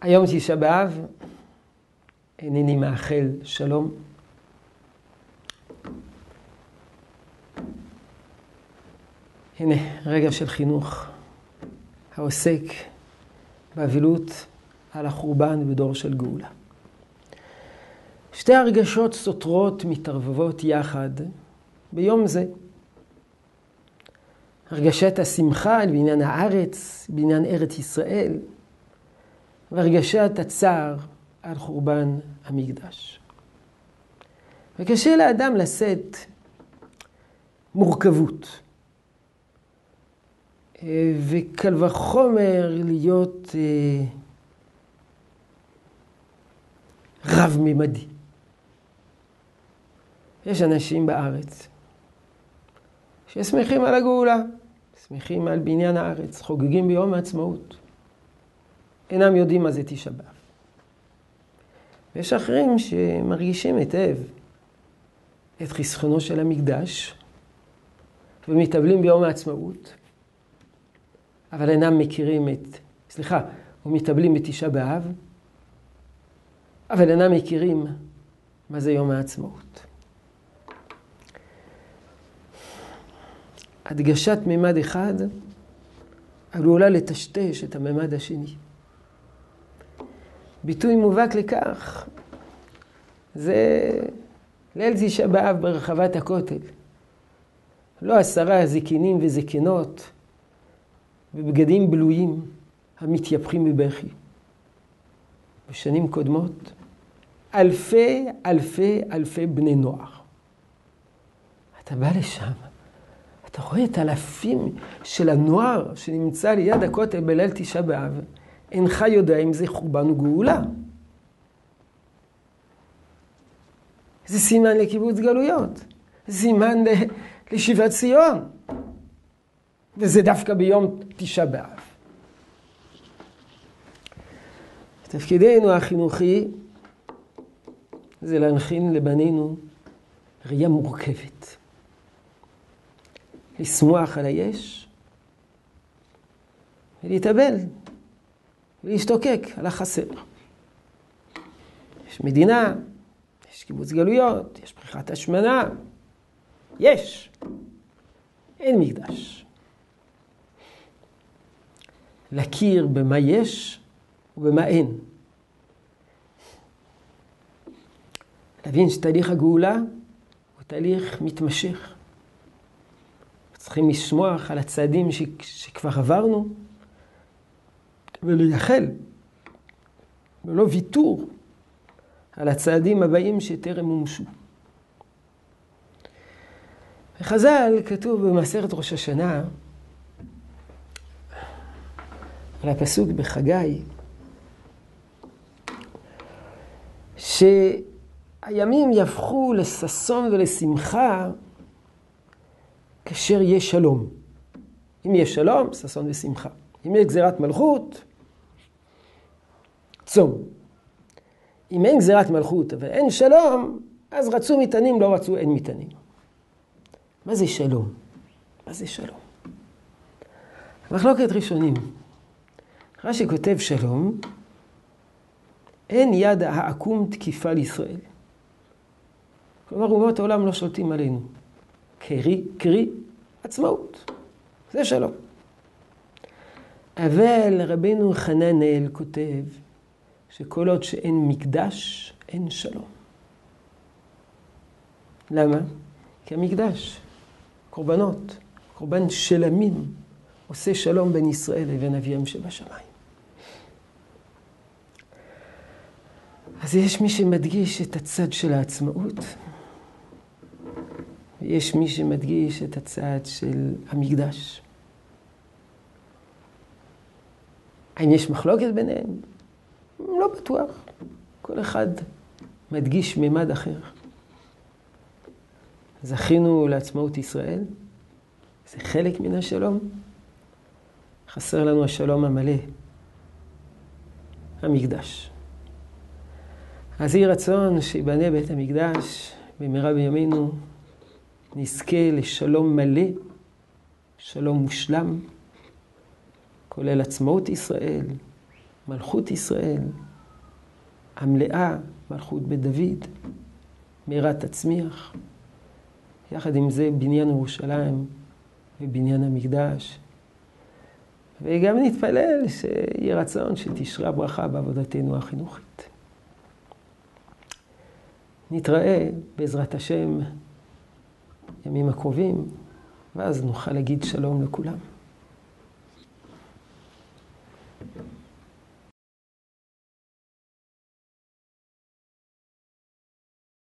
היום תשעה באב, אינני מאחל שלום. הנה, רגע של חינוך העוסק באבלות על החורבן בדור של גאולה. שתי הרגשות סותרות מתערבבות יחד ביום זה. הרגשת השמחה בעניין הארץ, בעניין ארץ ישראל, והרגשת הצער על חורבן המקדש. וקשה לאדם לשאת מורכבות. וקל וחומר להיות אה, רב-ממדי. יש אנשים בארץ ששמחים על הגאולה, שמחים על בניין הארץ, חוגגים ביום העצמאות. אינם יודעים מה זה תשעה באב. ויש אחרים שמרגישים היטב את חסכונו של המקדש ומתאבלים ביום העצמאות, אבל אינם מכירים את, סליחה, ומתאבלים בתשעה באב, אבל אינם מכירים מה זה יום העצמאות. הדגשת מימד אחד עלולה לטשטש את הממד השני. ביטוי מובהק לכך זה ליל תשעה באב ברחבת הכותל. לא עשרה זקנים וזקנות בבגדים בלויים המתייפחים בבכי. בשנים קודמות, אלפי אלפי אלפי בני נוער. אתה בא לשם, אתה רואה את אלפים של הנוער שנמצא ליד הכותל בליל תשעה באב, אינך יודע אם זה חורבן וגאולה. זה סימן לקיבוץ גלויות, סימן לשיבת ציון. וזה דווקא ביום תשעה באב. תפקידנו החינוכי זה להנחין לבנינו ראייה מורכבת. לשמוח על היש ולהתאבל ולהשתוקק על החסר. יש מדינה, יש קיבוץ גלויות, יש פריחת השמנה, יש. אין מקדש. להכיר במה יש ובמה אין. להבין שתהליך הגאולה הוא תהליך מתמשך. צריכים לשמוח על הצעדים ש... שכבר עברנו ולייחל, ולא ויתור, על הצעדים הבאים שטרם מומשו. בחז"ל כתוב במסכת ראש השנה, על הפסוק בחגי, שהימים יהפכו לששון ולשמחה כאשר יש שלום. אם יש שלום, ששון ושמחה. אם יש גזירת מלכות, צום. אם אין גזירת מלכות ואין שלום, אז רצו מטענים, לא רצו אין מטענים. מה זה שלום? מה זה שלום? מחלוקת ראשונים. רש"י כותב שלום, אין יד העקום תקיפה לישראל. כלומר, אומות העולם לא שולטים עלינו. קרי, קרי, עצמאות. זה שלום. אבל רבנו חננאל כותב שכל עוד שאין מקדש, אין שלום. למה? כי המקדש, קורבנות, קורבן של עמים, עושה שלום בין ישראל לבין אביהם שבשמיים. אז יש מי שמדגיש את הצד של העצמאות, ויש מי שמדגיש את הצד של המקדש. האם יש מחלוקת ביניהם? לא בטוח. כל אחד מדגיש מימד אחר. זכינו לעצמאות ישראל, זה חלק מן השלום. חסר לנו השלום המלא, המקדש. אז יהי רצון שיבנה בית המקדש במהרה בימינו, נזכה לשלום מלא, שלום מושלם, כולל עצמאות ישראל, מלכות ישראל המלאה, מלכות בית דוד, מהרה תצמיח. יחד עם זה בניין ירושלים ובניין המקדש. וגם נתפלל שיהיה רצון שתשרה ברכה בעבודתנו החינוכית. נתראה בעזרת השם ימים הקרובים, ואז נוכל להגיד שלום לכולם.